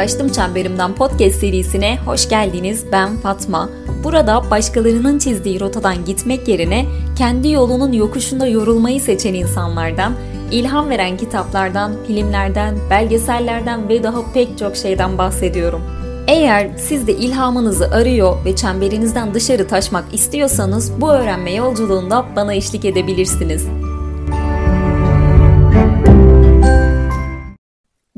Kaçtım Çemberimden podcast serisine hoş geldiniz. Ben Fatma. Burada başkalarının çizdiği rotadan gitmek yerine kendi yolunun yokuşunda yorulmayı seçen insanlardan, ilham veren kitaplardan, filmlerden, belgesellerden ve daha pek çok şeyden bahsediyorum. Eğer siz de ilhamınızı arıyor ve çemberinizden dışarı taşmak istiyorsanız bu öğrenme yolculuğunda bana eşlik edebilirsiniz.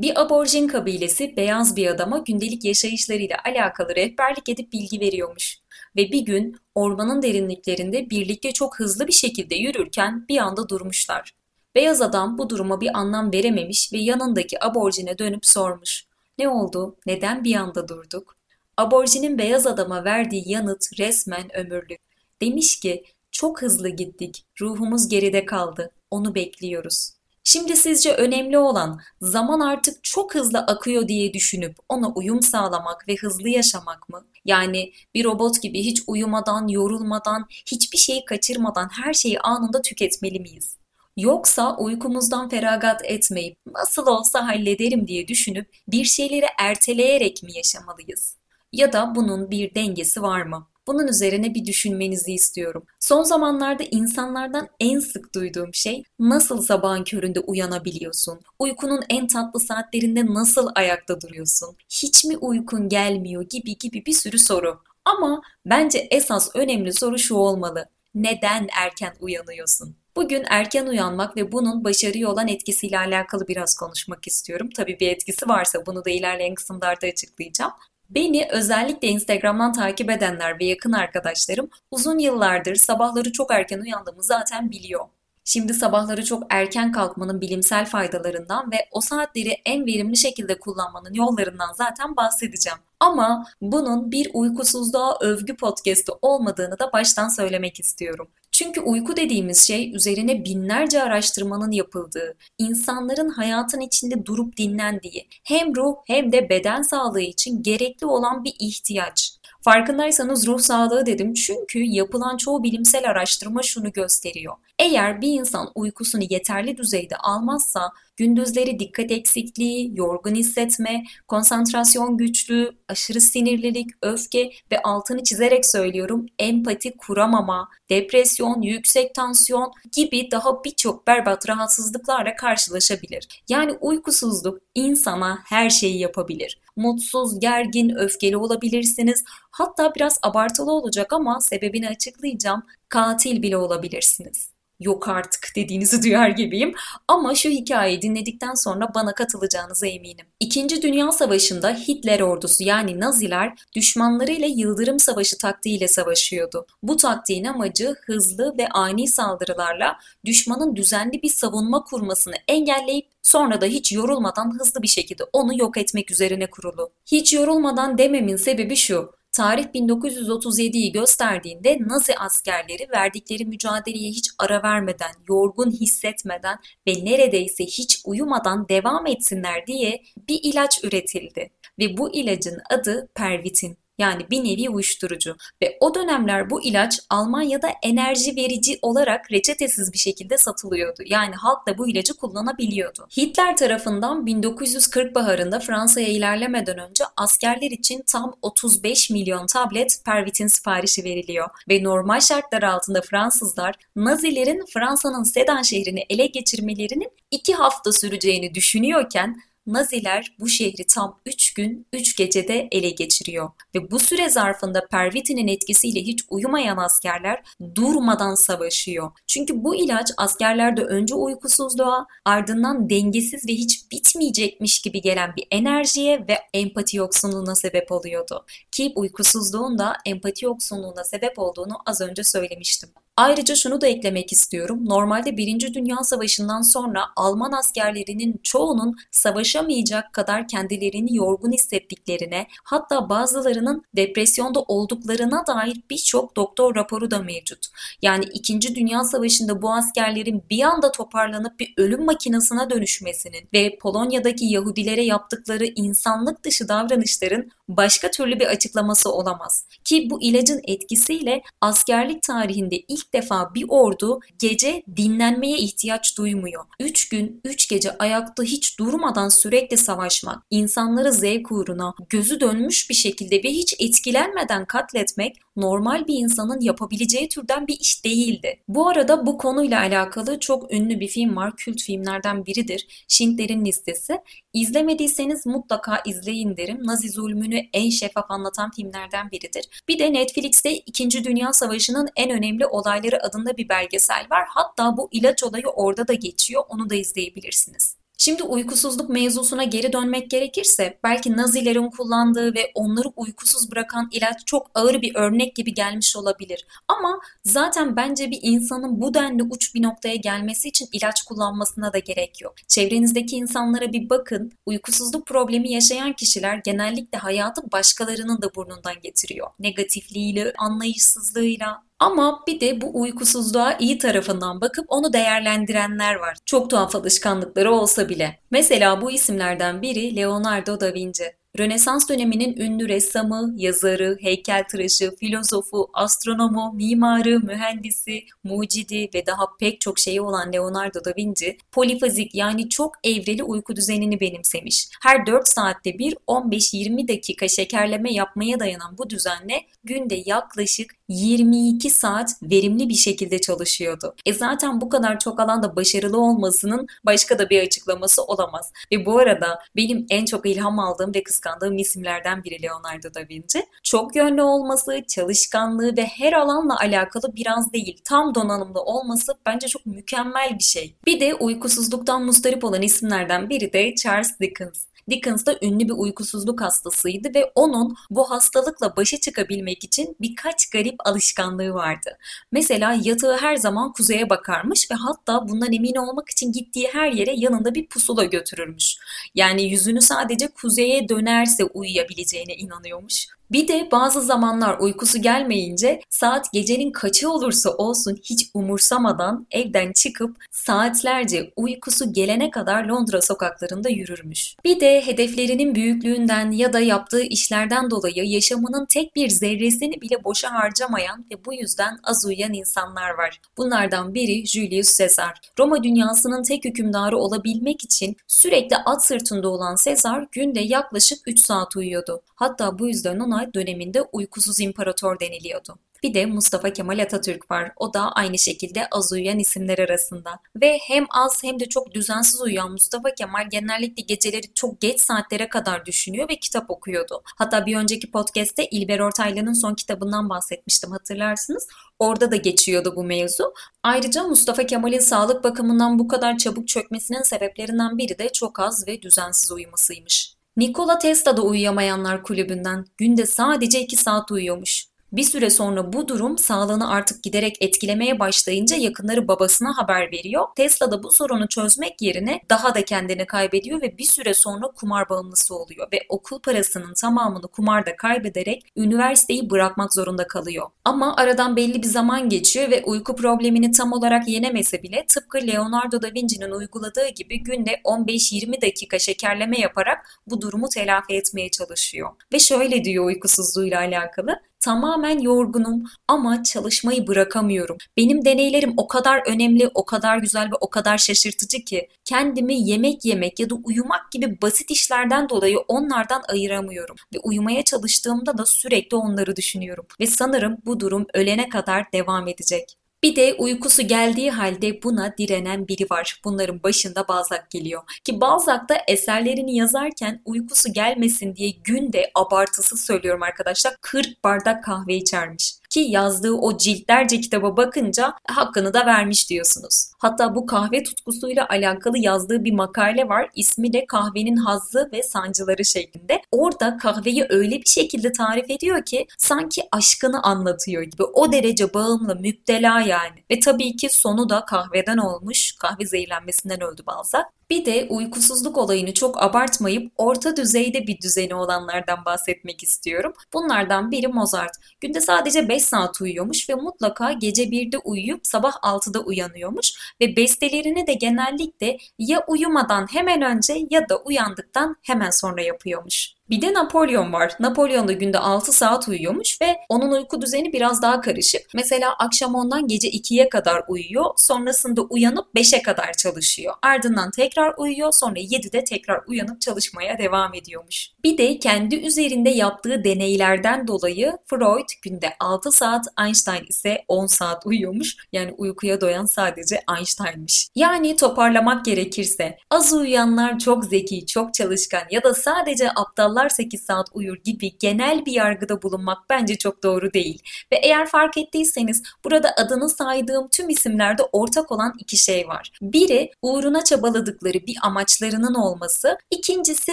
Bir aborjin kabilesi beyaz bir adama gündelik yaşayışlarıyla alakalı rehberlik edip bilgi veriyormuş. Ve bir gün ormanın derinliklerinde birlikte çok hızlı bir şekilde yürürken bir anda durmuşlar. Beyaz adam bu duruma bir anlam verememiş ve yanındaki aborjine dönüp sormuş. Ne oldu? Neden bir anda durduk? Aborjinin beyaz adama verdiği yanıt resmen ömürlük. Demiş ki çok hızlı gittik, ruhumuz geride kaldı, onu bekliyoruz. Şimdi sizce önemli olan zaman artık çok hızlı akıyor diye düşünüp ona uyum sağlamak ve hızlı yaşamak mı? Yani bir robot gibi hiç uyumadan, yorulmadan, hiçbir şeyi kaçırmadan her şeyi anında tüketmeli miyiz? Yoksa uykumuzdan feragat etmeyip nasıl olsa hallederim diye düşünüp bir şeyleri erteleyerek mi yaşamalıyız? Ya da bunun bir dengesi var mı? Bunun üzerine bir düşünmenizi istiyorum. Son zamanlarda insanlardan en sık duyduğum şey nasıl sabahın köründe uyanabiliyorsun? Uykunun en tatlı saatlerinde nasıl ayakta duruyorsun? Hiç mi uykun gelmiyor gibi gibi bir sürü soru. Ama bence esas önemli soru şu olmalı. Neden erken uyanıyorsun? Bugün erken uyanmak ve bunun başarıya olan etkisiyle alakalı biraz konuşmak istiyorum. Tabii bir etkisi varsa bunu da ilerleyen kısımlarda açıklayacağım. Beni özellikle Instagram'dan takip edenler ve yakın arkadaşlarım uzun yıllardır sabahları çok erken uyandığımı zaten biliyor. Şimdi sabahları çok erken kalkmanın bilimsel faydalarından ve o saatleri en verimli şekilde kullanmanın yollarından zaten bahsedeceğim. Ama bunun bir uykusuzluğa övgü podcast'ı olmadığını da baştan söylemek istiyorum. Çünkü uyku dediğimiz şey üzerine binlerce araştırmanın yapıldığı, insanların hayatın içinde durup dinlendiği, hem ruh hem de beden sağlığı için gerekli olan bir ihtiyaç. Farkındaysanız ruh sağlığı dedim çünkü yapılan çoğu bilimsel araştırma şunu gösteriyor. Eğer bir insan uykusunu yeterli düzeyde almazsa gündüzleri dikkat eksikliği, yorgun hissetme, konsantrasyon güçlüğü, aşırı sinirlilik, öfke ve altını çizerek söylüyorum empati kuramama, depresyon, yüksek tansiyon gibi daha birçok berbat rahatsızlıklarla karşılaşabilir. Yani uykusuzluk insana her şeyi yapabilir. Mutsuz, gergin, öfkeli olabilirsiniz. Hatta biraz abartılı olacak ama sebebini açıklayacağım. Katil bile olabilirsiniz yok artık dediğinizi duyar gibiyim. Ama şu hikayeyi dinledikten sonra bana katılacağınıza eminim. İkinci Dünya Savaşı'nda Hitler ordusu yani Naziler düşmanlarıyla yıldırım savaşı taktiğiyle savaşıyordu. Bu taktiğin amacı hızlı ve ani saldırılarla düşmanın düzenli bir savunma kurmasını engelleyip sonra da hiç yorulmadan hızlı bir şekilde onu yok etmek üzerine kurulu. Hiç yorulmadan dememin sebebi şu tarih 1937'yi gösterdiğinde Nazi askerleri verdikleri mücadeleye hiç ara vermeden, yorgun hissetmeden ve neredeyse hiç uyumadan devam etsinler diye bir ilaç üretildi. Ve bu ilacın adı Pervitin. Yani bir nevi uyuşturucu. Ve o dönemler bu ilaç Almanya'da enerji verici olarak reçetesiz bir şekilde satılıyordu. Yani halk da bu ilacı kullanabiliyordu. Hitler tarafından 1940 baharında Fransa'ya ilerlemeden önce askerler için tam 35 milyon tablet pervitin siparişi veriliyor. Ve normal şartlar altında Fransızlar Nazilerin Fransa'nın Sedan şehrini ele geçirmelerinin 2 hafta süreceğini düşünüyorken Naziler bu şehri tam 3 gün 3 gecede ele geçiriyor ve bu süre zarfında Perviti'nin etkisiyle hiç uyumayan askerler durmadan savaşıyor. Çünkü bu ilaç askerlerde önce uykusuzluğa ardından dengesiz ve hiç bitmeyecekmiş gibi gelen bir enerjiye ve empati yoksunluğuna sebep oluyordu. Ki uykusuzluğun da empati yoksunluğuna sebep olduğunu az önce söylemiştim. Ayrıca şunu da eklemek istiyorum. Normalde Birinci Dünya Savaşı'ndan sonra Alman askerlerinin çoğunun savaşamayacak kadar kendilerini yorgun hissettiklerine, hatta bazılarının depresyonda olduklarına dair birçok doktor raporu da mevcut. Yani İkinci Dünya Savaşı'nda bu askerlerin bir anda toparlanıp bir ölüm makinesine dönüşmesinin ve Polonya'daki Yahudilere yaptıkları insanlık dışı davranışların Başka türlü bir açıklaması olamaz. Ki bu ilacın etkisiyle askerlik tarihinde ilk defa bir ordu gece dinlenmeye ihtiyaç duymuyor. 3 gün 3 gece ayakta hiç durmadan sürekli savaşmak, insanları zevk uğruna gözü dönmüş bir şekilde ve hiç etkilenmeden katletmek normal bir insanın yapabileceği türden bir iş değildi. Bu arada bu konuyla alakalı çok ünlü bir film var. Kült filmlerden biridir. Schindler'in Listesi. İzlemediyseniz mutlaka izleyin derim. Nazi zulmünü en şeffaf anlatan filmlerden biridir. Bir de Netflix'te 2. Dünya Savaşı'nın en önemli olayları adında bir belgesel var. Hatta bu ilaç olayı orada da geçiyor. Onu da izleyebilirsiniz. Şimdi uykusuzluk mevzusuna geri dönmek gerekirse belki Nazilerin kullandığı ve onları uykusuz bırakan ilaç çok ağır bir örnek gibi gelmiş olabilir. Ama zaten bence bir insanın bu denli uç bir noktaya gelmesi için ilaç kullanmasına da gerek yok. Çevrenizdeki insanlara bir bakın. Uykusuzluk problemi yaşayan kişiler genellikle hayatı başkalarının da burnundan getiriyor. Negatifliğiyle, anlayışsızlığıyla, ama bir de bu uykusuzluğa iyi tarafından bakıp onu değerlendirenler var. Çok tuhaf alışkanlıkları olsa bile. Mesela bu isimlerden biri Leonardo da Vinci. Rönesans döneminin ünlü ressamı, yazarı, heykeltıraşı, filozofu, astronomu, mimarı, mühendisi, mucidi ve daha pek çok şeyi olan Leonardo da Vinci, polifazik yani çok evreli uyku düzenini benimsemiş. Her 4 saatte bir 15-20 dakika şekerleme yapmaya dayanan bu düzenle günde yaklaşık 22 saat verimli bir şekilde çalışıyordu. E zaten bu kadar çok alanda başarılı olmasının başka da bir açıklaması olamaz. Ve bu arada benim en çok ilham aldığım ve kıskandığım isimlerden biri Leonardo da Vinci. Çok yönlü olması, çalışkanlığı ve her alanla alakalı biraz değil, tam donanımlı olması bence çok mükemmel bir şey. Bir de uykusuzluktan mustarip olan isimlerden biri de Charles Dickens. Dickens da ünlü bir uykusuzluk hastasıydı ve onun bu hastalıkla başa çıkabilmek için birkaç garip alışkanlığı vardı. Mesela yatağı her zaman kuzeye bakarmış ve hatta bundan emin olmak için gittiği her yere yanında bir pusula götürürmüş. Yani yüzünü sadece kuzeye dönerse uyuyabileceğine inanıyormuş. Bir de bazı zamanlar uykusu gelmeyince saat gecenin kaçı olursa olsun hiç umursamadan evden çıkıp saatlerce uykusu gelene kadar Londra sokaklarında yürürmüş. Bir de hedeflerinin büyüklüğünden ya da yaptığı işlerden dolayı yaşamının tek bir zerresini bile boşa harcamayan ve bu yüzden az uyuyan insanlar var. Bunlardan biri Julius Caesar. Roma dünyasının tek hükümdarı olabilmek için sürekli at sırtında olan Caesar günde yaklaşık 3 saat uyuyordu. Hatta bu yüzden ona döneminde uykusuz imparator deniliyordu. Bir de Mustafa Kemal Atatürk var. O da aynı şekilde az uyuyan isimler arasında. Ve hem az hem de çok düzensiz uyuyan Mustafa Kemal genellikle geceleri çok geç saatlere kadar düşünüyor ve kitap okuyordu. Hatta bir önceki podcast'te İlber Ortaylı'nın son kitabından bahsetmiştim hatırlarsınız. Orada da geçiyordu bu mevzu. Ayrıca Mustafa Kemal'in sağlık bakımından bu kadar çabuk çökmesinin sebeplerinden biri de çok az ve düzensiz uyumasıymış. Nikola Tesla da uyuyamayanlar kulübünden. Günde sadece 2 saat uyuyormuş. Bir süre sonra bu durum sağlığını artık giderek etkilemeye başlayınca yakınları babasına haber veriyor. Tesla da bu sorunu çözmek yerine daha da kendini kaybediyor ve bir süre sonra kumar bağımlısı oluyor ve okul parasının tamamını kumarda kaybederek üniversiteyi bırakmak zorunda kalıyor. Ama aradan belli bir zaman geçiyor ve uyku problemini tam olarak yenemese bile tıpkı Leonardo da Vinci'nin uyguladığı gibi günde 15-20 dakika şekerleme yaparak bu durumu telafi etmeye çalışıyor. Ve şöyle diyor uykusuzluğuyla alakalı Tamamen yorgunum ama çalışmayı bırakamıyorum. Benim deneylerim o kadar önemli, o kadar güzel ve o kadar şaşırtıcı ki kendimi yemek yemek ya da uyumak gibi basit işlerden dolayı onlardan ayıramıyorum. Ve uyumaya çalıştığımda da sürekli onları düşünüyorum. Ve sanırım bu durum ölene kadar devam edecek. Bir de uykusu geldiği halde buna direnen biri var. Bunların başında Balzac geliyor. Ki Balzac da eserlerini yazarken uykusu gelmesin diye günde abartısı söylüyorum arkadaşlar 40 bardak kahve içermiş ki yazdığı o ciltlerce kitaba bakınca hakkını da vermiş diyorsunuz. Hatta bu kahve tutkusuyla alakalı yazdığı bir makale var. İsmi de kahvenin hazzı ve sancıları şeklinde. Orada kahveyi öyle bir şekilde tarif ediyor ki sanki aşkını anlatıyor gibi. O derece bağımlı, müptela yani. Ve tabii ki sonu da kahveden olmuş. Kahve zehirlenmesinden öldü Balzac. Bir de uykusuzluk olayını çok abartmayıp orta düzeyde bir düzeni olanlardan bahsetmek istiyorum. Bunlardan biri Mozart. Günde sadece 5 saat uyuyormuş ve mutlaka gece 1'de uyuyup sabah 6'da uyanıyormuş ve bestelerini de genellikle ya uyumadan hemen önce ya da uyandıktan hemen sonra yapıyormuş. Bir de Napolyon var. Napolyon da günde 6 saat uyuyormuş ve onun uyku düzeni biraz daha karışık. Mesela akşam ondan gece 2'ye kadar uyuyor. Sonrasında uyanıp 5'e kadar çalışıyor. Ardından tekrar uyuyor. Sonra 7'de tekrar uyanıp çalışmaya devam ediyormuş. Bir de kendi üzerinde yaptığı deneylerden dolayı Freud günde 6 saat, Einstein ise 10 saat uyuyormuş. Yani uykuya doyan sadece Einstein'mış. Yani toparlamak gerekirse az uyuyanlar çok zeki, çok çalışkan ya da sadece aptallar 8 saat uyur gibi genel bir yargıda bulunmak bence çok doğru değil. Ve eğer fark ettiyseniz burada adını saydığım tüm isimlerde ortak olan iki şey var. Biri uğruna çabaladıkları bir amaçlarının olması, ikincisi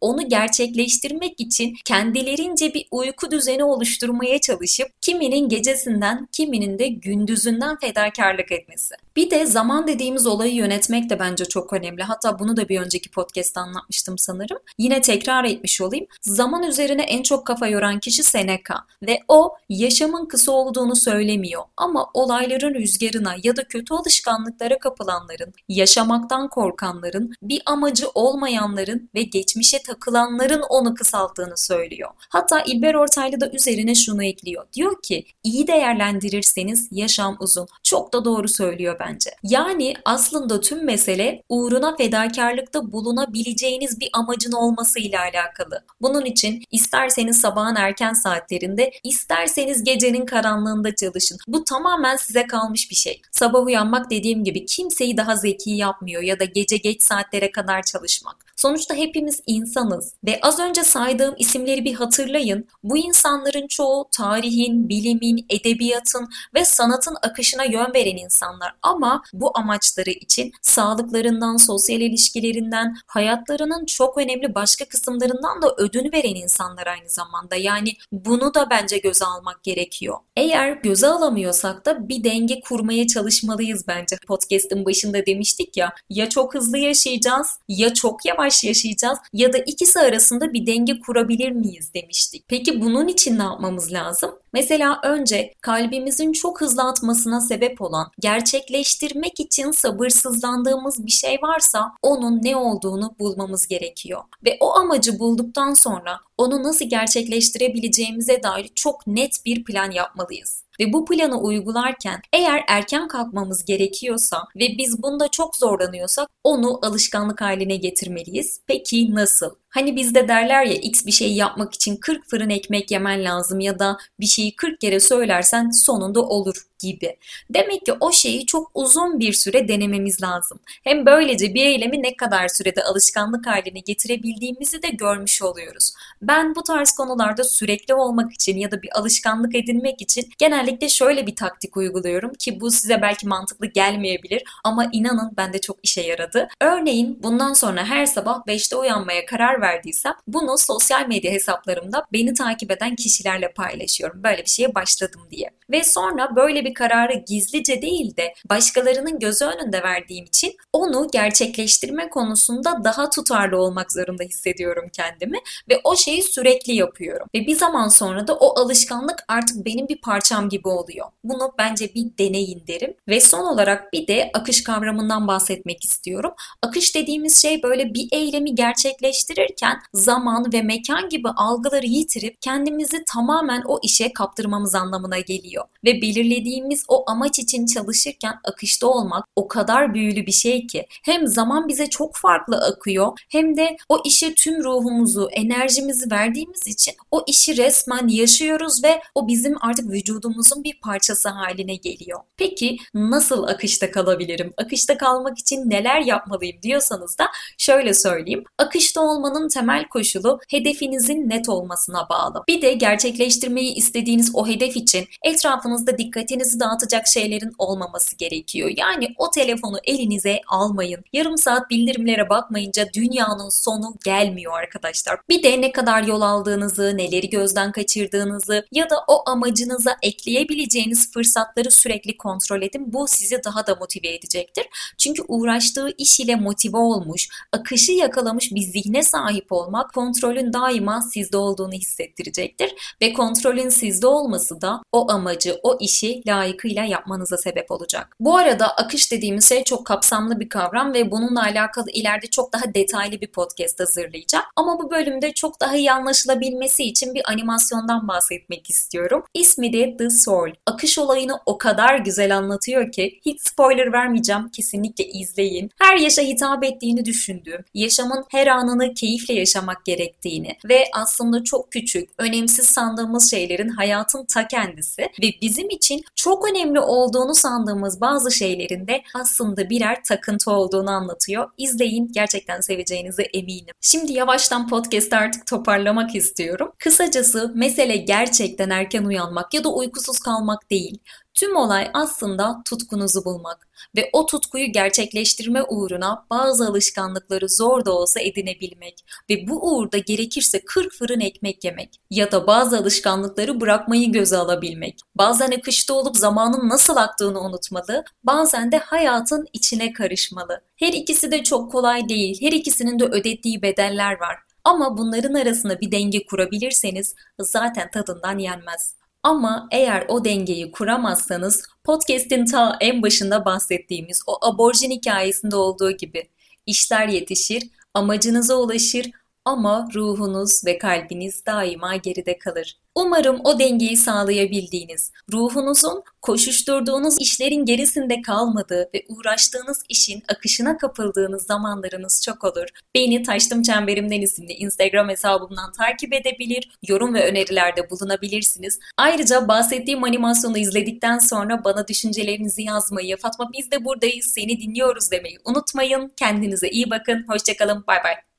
onu gerçekleştirmek için kendilerince bir uyku düzeni oluşturmaya çalışıp kiminin gecesinden, kiminin de gündüzünden fedakarlık etmesi. Bir de zaman dediğimiz olayı yönetmek de bence çok önemli. Hatta bunu da bir önceki podcast'ta anlatmıştım sanırım. Yine tekrar etmiş olayım. Zaman üzerine en çok kafa yoran kişi Seneca ve o yaşamın kısa olduğunu söylemiyor ama olayların rüzgarına ya da kötü alışkanlıklara kapılanların, yaşamaktan korkanların, bir amacı olmayanların ve geçmişe takılanların onu kısalttığını söylüyor. Hatta İlber Ortaylı da üzerine şunu ekliyor. Diyor ki iyi değerlendirirseniz yaşam uzun. Çok da doğru söylüyor bence. Yani aslında tüm mesele uğruna fedakarlıkta bulunabileceğiniz bir amacın olmasıyla alakalı. Bunun için isterseniz sabahın erken saatlerinde, isterseniz gecenin karanlığında çalışın. Bu tamamen size kalmış bir şey. Sabah uyanmak dediğim gibi kimseyi daha zeki yapmıyor ya da gece geç saatlere kadar çalışmak. Sonuçta hepimiz insanız ve az önce saydığım isimleri bir hatırlayın. Bu insanların çoğu tarihin, bilimin, edebiyatın ve sanatın akışına yön veren insanlar ama bu amaçları için sağlıklarından, sosyal ilişkilerinden, hayatlarının çok önemli başka kısımlarından da ödün veren insanlar aynı zamanda. Yani bunu da bence göze almak gerekiyor. Eğer göze alamıyorsak da bir denge kurmaya çalışmalıyız bence. Podcast'ın başında demiştik ya, ya çok hızlı yaşayacağız ya çok yavaş yaşayacağız ya da ikisi arasında bir denge kurabilir miyiz demiştik. Peki bunun için ne yapmamız lazım? Mesela önce kalbimizin çok hızlı atmasına sebep olan, gerçekleştirmek için sabırsızlandığımız bir şey varsa onun ne olduğunu bulmamız gerekiyor. Ve o amacı bulduktan sonra onu nasıl gerçekleştirebileceğimize dair çok net bir plan yapmalıyız. Ve bu planı uygularken eğer erken kalkmamız gerekiyorsa ve biz bunda çok zorlanıyorsak onu alışkanlık haline getirmeliyiz. Peki nasıl? Hani bizde derler ya x bir şey yapmak için 40 fırın ekmek yemen lazım ya da bir şeyi 40 kere söylersen sonunda olur gibi. Demek ki o şeyi çok uzun bir süre denememiz lazım. Hem böylece bir eylemi ne kadar sürede alışkanlık haline getirebildiğimizi de görmüş oluyoruz. Ben bu tarz konularda sürekli olmak için ya da bir alışkanlık edinmek için genellikle şöyle bir taktik uyguluyorum ki bu size belki mantıklı gelmeyebilir ama inanın bende çok işe yaradı. Örneğin bundan sonra her sabah 5'te uyanmaya karar verdiysem bunu sosyal medya hesaplarımda beni takip eden kişilerle paylaşıyorum. Böyle bir şeye başladım diye. Ve sonra böyle bir kararı gizlice değil de başkalarının gözü önünde verdiğim için onu gerçekleştirme konusunda daha tutarlı olmak zorunda hissediyorum kendimi ve o şeyi sürekli yapıyorum. Ve bir zaman sonra da o alışkanlık artık benim bir parçam gibi oluyor. Bunu bence bir deneyin derim. Ve son olarak bir de akış kavramından bahsetmek istiyorum. Akış dediğimiz şey böyle bir eylemi gerçekleştirirken zaman ve mekan gibi algıları yitirip kendimizi tamamen o işe kaptırmamız anlamına geliyor. Ve belirlediğimiz o amaç için çalışırken akışta olmak o kadar büyülü bir şey ki hem zaman bize çok farklı akıyor hem de o işe tüm ruhumuzu, enerjimizi verdiğimiz için o işi resmen yaşıyoruz ve o bizim artık vücudumuzun bir parçası haline geliyor. Peki nasıl akışta kalabilirim? Akışta kalmak için neler yapmalıyım diyorsanız da şöyle söyleyeyim. Akışta olmanın temel koşulu hedefinizin net olmasına bağlı. Bir de gerçekleştirmeyi istediğiniz o hedef için etrafınızda dikkatinizi dağıtacak şeylerin olmaması gerekiyor. Yani o telefonu elinize almayın. Yarım saat bildirimlere bakmayınca dünyanın sonu gelmiyor arkadaşlar. Bir de ne kadar yol aldığınızı, neleri gözden kaçırdığınızı ya da o amacınıza ekleyebileceğiniz fırsatları sürekli kontrol edin. Bu sizi daha da motive edecektir. Çünkü uğraştığı iş ile motive olmuş, akışı yakalamış bir zihne sahip sahip olmak kontrolün daima sizde olduğunu hissettirecektir ve kontrolün sizde olması da o amacı, o işi layıkıyla yapmanıza sebep olacak. Bu arada akış dediğimiz şey çok kapsamlı bir kavram ve bununla alakalı ileride çok daha detaylı bir podcast hazırlayacağım. Ama bu bölümde çok daha iyi anlaşılabilmesi için bir animasyondan bahsetmek istiyorum. İsmi de The Soul. Akış olayını o kadar güzel anlatıyor ki hiç spoiler vermeyeceğim. Kesinlikle izleyin. Her yaşa hitap ettiğini düşündüğüm, yaşamın her anını keyifle yaşamak gerektiğini ve aslında çok küçük, önemsiz sandığımız şeylerin hayatın ta kendisi ve bizim için çok önemli olduğunu sandığımız bazı şeylerin de aslında birer takıntı olduğunu anlatıyor. İzleyin, gerçekten seveceğinize eminim. Şimdi yavaştan podcast artık toparlamak istiyorum. Kısacası mesele gerçekten erken uyanmak ya da uykusuz kalmak değil. Tüm olay aslında tutkunuzu bulmak ve o tutkuyu gerçekleştirme uğruna bazı alışkanlıkları zor da olsa edinebilmek ve bu uğurda gerekirse 40 fırın ekmek yemek ya da bazı alışkanlıkları bırakmayı göze alabilmek. Bazen akışta olup zamanın nasıl aktığını unutmalı, bazen de hayatın içine karışmalı. Her ikisi de çok kolay değil, her ikisinin de ödettiği bedeller var. Ama bunların arasında bir denge kurabilirseniz zaten tadından yenmez. Ama eğer o dengeyi kuramazsanız podcast'in ta en başında bahsettiğimiz o aborjin hikayesinde olduğu gibi işler yetişir, amacınıza ulaşır ama ruhunuz ve kalbiniz daima geride kalır. Umarım o dengeyi sağlayabildiğiniz, ruhunuzun koşuşturduğunuz işlerin gerisinde kalmadığı ve uğraştığınız işin akışına kapıldığınız zamanlarınız çok olur. Beni Taştım Çemberimden isimli Instagram hesabımdan takip edebilir, yorum ve önerilerde bulunabilirsiniz. Ayrıca bahsettiğim animasyonu izledikten sonra bana düşüncelerinizi yazmayı, Fatma biz de buradayız, seni dinliyoruz demeyi unutmayın. Kendinize iyi bakın, hoşçakalın, bay bay.